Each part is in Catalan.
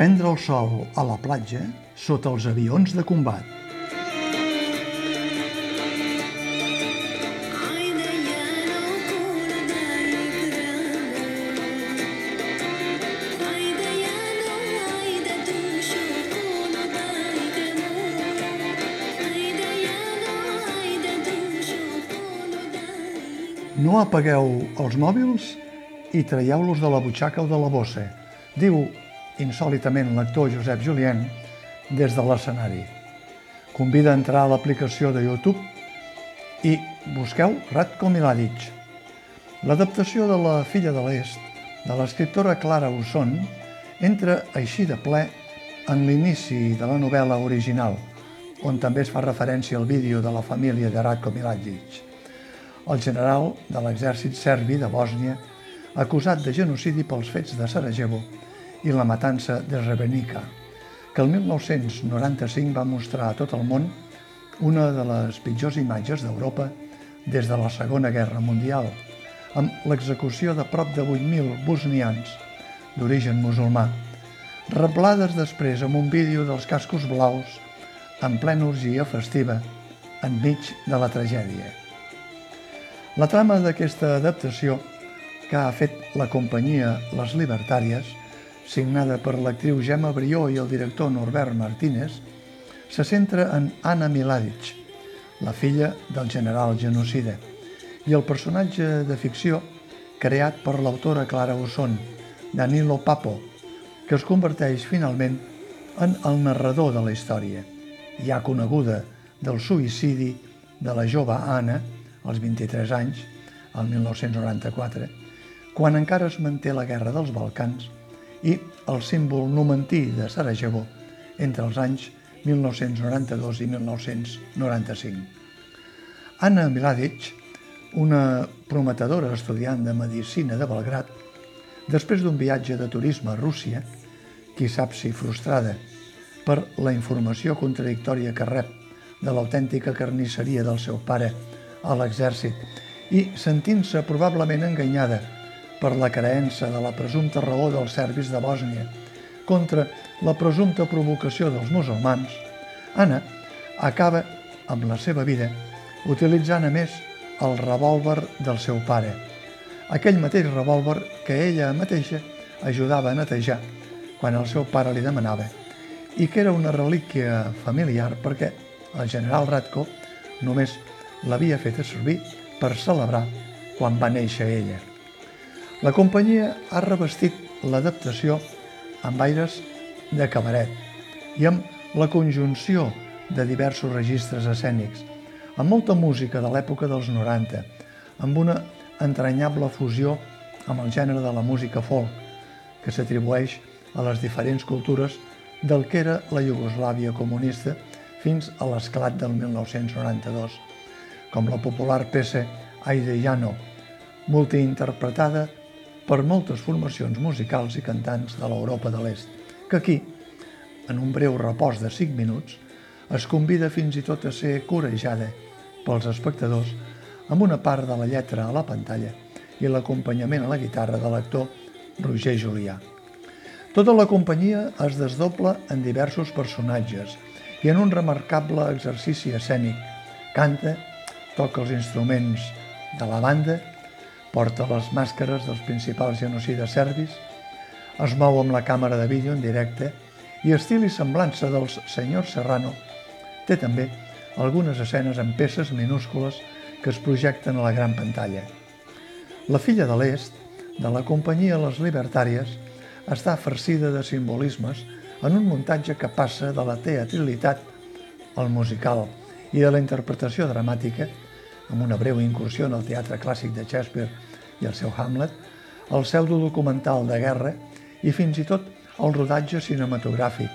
Prendre el sol a la platja sota els avions de combat. No apagueu els mòbils i traieu-los de la butxaca o de la bossa, diu insòlitament l'actor Josep Julien des de l'escenari. Convida a entrar a l'aplicació de YouTube i busqueu Ratko Mladic. L'adaptació de La filla de l'Est, de l'escriptora Clara Usson, entra així de ple en l'inici de la novel·la original, on també es fa referència al vídeo de la família de Ratko Mladic el general de l'exèrcit serbi de Bòsnia, acusat de genocidi pels fets de Sarajevo i la matança de Srebrenica, que el 1995 va mostrar a tot el món una de les pitjors imatges d'Europa des de la Segona Guerra Mundial, amb l'execució de prop de 8.000 bosnians d'origen musulmà, reblades després amb un vídeo dels cascos blaus en plena orgia festiva enmig de la tragèdia. La trama d'aquesta adaptació, que ha fet la companyia Les Libertàries, signada per l'actriu Gemma Brió i el director Norbert Martínez, se centra en Anna Miladic, la filla del general genocida, i el personatge de ficció creat per l'autora Clara Usson, Danilo Papo, que es converteix finalment en el narrador de la història, ja coneguda del suïcidi de la jove Anna, als 23 anys, el 1994, quan encara es manté la Guerra dels Balcans i el símbol numantí de Sarajevo entre els anys 1992 i 1995. Anna Miladic, una prometedora estudiant de Medicina de Belgrat, després d'un viatge de turisme a Rússia, qui sap si frustrada per la informació contradictòria que rep de l'autèntica carnisseria del seu pare a l'exèrcit i sentint-se probablement enganyada per la creença de la presumpta raó dels serbis de Bòsnia contra la presumpta provocació dels musulmans, Anna acaba amb la seva vida utilitzant a més el revòlver del seu pare, aquell mateix revòlver que ella mateixa ajudava a netejar quan el seu pare li demanava i que era una relíquia familiar perquè el general Ratko només l'havia fet servir per celebrar quan va néixer ella. La companyia ha revestit l'adaptació amb aires de cabaret i amb la conjunció de diversos registres escènics, amb molta música de l'època dels 90, amb una entranyable fusió amb el gènere de la música folk, que s'atribueix a les diferents cultures del que era la Iugoslàvia comunista fins a l'esclat del 1992 com la popular peça Aire Llano, multiinterpretada per moltes formacions musicals i cantants de l'Europa de l'Est, que aquí, en un breu repòs de 5 minuts, es convida fins i tot a ser corejada pels espectadors amb una part de la lletra a la pantalla i l'acompanyament a la guitarra de l'actor Roger Julià. Tota la companyia es desdobla en diversos personatges i en un remarcable exercici escènic canta toca els instruments de la banda, porta les màscares dels principals genocides serbis, es mou amb la càmera de vídeo en directe i estil i semblança dels Senyor Serrano té també algunes escenes en peces minúscules que es projecten a la gran pantalla. La filla de l'Est, de la companyia Les Libertàries, està farcida de simbolismes en un muntatge que passa de la teatralitat al musical i de la interpretació dramàtica, amb una breu incursió en el teatre clàssic de Shakespeare i el seu Hamlet, el pseudodocumental de guerra i fins i tot el rodatge cinematogràfic,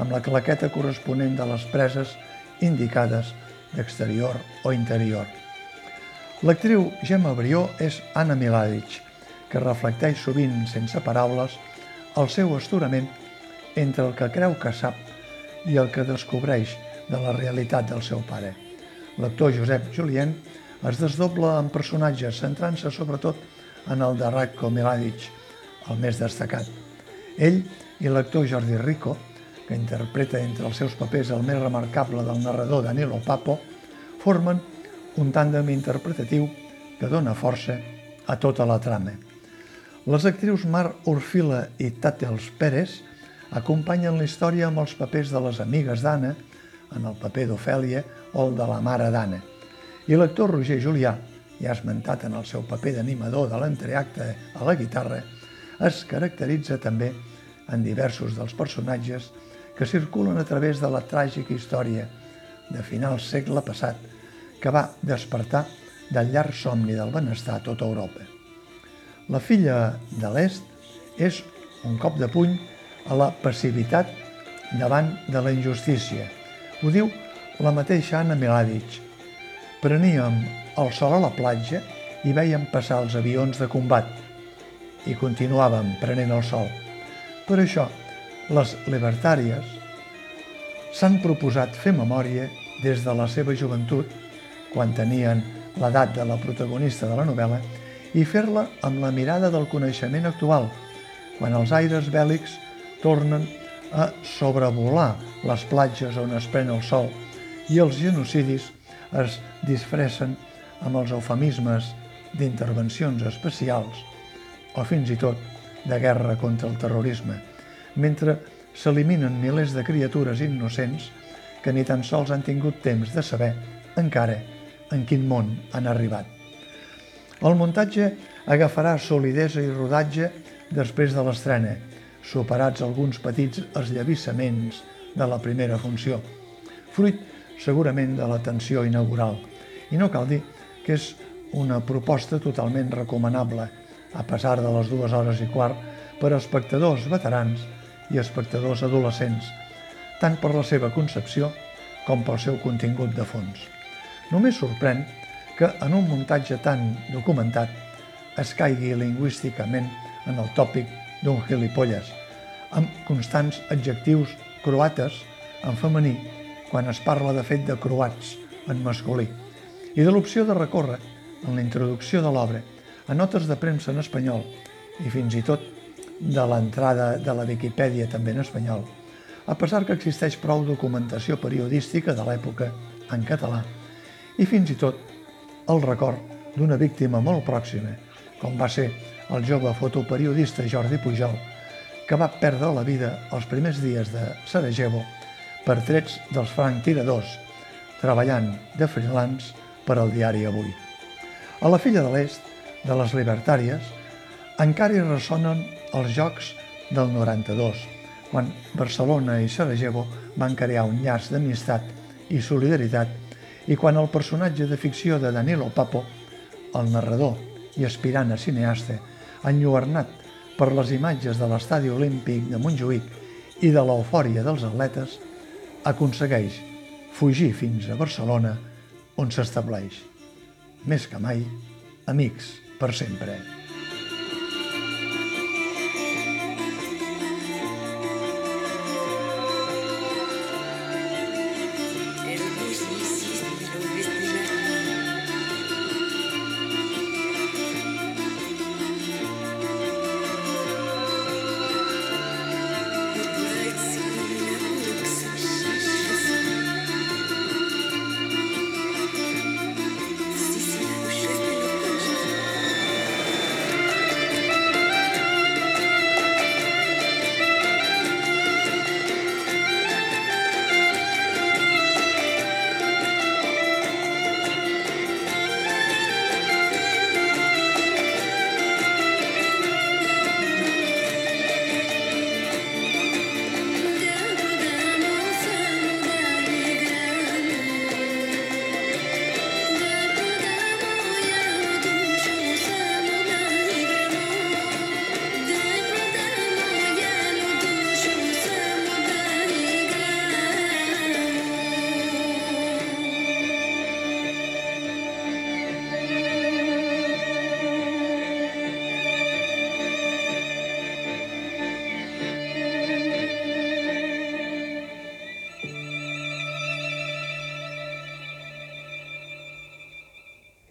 amb la claqueta corresponent de les preses indicades d'exterior o interior. L'actriu Gemma Brió és Anna Miladic, que reflecteix sovint, sense paraules, el seu astorament entre el que creu que sap i el que descobreix de la realitat del seu pare. L'actor Josep Julien es desdobla en personatges, centrant-se sobretot en el de Ratko Miladic, el més destacat, Ell i l'actor Jordi Rico, que interpreta entre els seus papers el més remarcable del narrador Danilo Papo, formen un tàndem interpretatiu que dona força a tota la trama. Les actrius Mar Urfila i Tàtels Pérez acompanyen la història amb els papers de les amigues d'Anna, en el paper d'Ofèlia o el de la mare d'Anna. I l'actor Roger Julià, ja esmentat en el seu paper d'animador de l'entreacte a la guitarra, es caracteritza també en diversos dels personatges que circulen a través de la tràgica història de final segle passat que va despertar del llarg somni del benestar a tota Europa. La filla de l'Est és un cop de puny a la passivitat davant de la injustícia. Ho diu la mateixa Anna Miladic. Preníem el sol a la platja i veiem passar els avions de combat i continuàvem prenent el sol. Per això, les libertàries s'han proposat fer memòria des de la seva joventut, quan tenien l'edat de la protagonista de la novel·la, i fer-la amb la mirada del coneixement actual, quan els aires bèl·lics tornen a sobrevolar les platges on es pren el sol i els genocidis es disfressen amb els eufemismes d'intervencions especials o fins i tot de guerra contra el terrorisme, mentre s'eliminen milers de criatures innocents que ni tan sols han tingut temps de saber encara en quin món han arribat. El muntatge agafarà solidesa i rodatge després de l'estrena, superats alguns petits esllavissaments de la primera funció, fruit segurament de la tensió inaugural. I no cal dir que és una proposta totalment recomanable, a pesar de les dues hores i quart, per a espectadors veterans i espectadors adolescents, tant per la seva concepció com pel seu contingut de fons. Només sorprèn que en un muntatge tan documentat es caigui lingüísticament en el tòpic d'un gilipolles, amb constants adjectius croates en femení quan es parla de fet de croats en masculí, i de l'opció de recórrer en la introducció de l'obra a notes de premsa en espanyol i fins i tot de l'entrada de la Viquipèdia també en espanyol, a pesar que existeix prou documentació periodística de l'època en català i fins i tot el record d'una víctima molt pròxima, com va ser el jove fotoperiodista Jordi Pujol, que va perdre la vida els primers dies de Sarajevo per trets dels franctiradors, treballant de freelance per al diari Avui. A la filla de l'Est, de les libertàries, encara hi ressonen els Jocs del 92, quan Barcelona i Sarajevo van crear un llaç d'amistat i solidaritat i quan el personatge de ficció de Danilo Papo, el narrador i aspirant a cineasta, enlluernat per les imatges de l'estadi olímpic de Montjuïc i de l'eufòria dels atletes, aconsegueix fugir fins a Barcelona, on s'estableix. Més que mai, amics per sempre.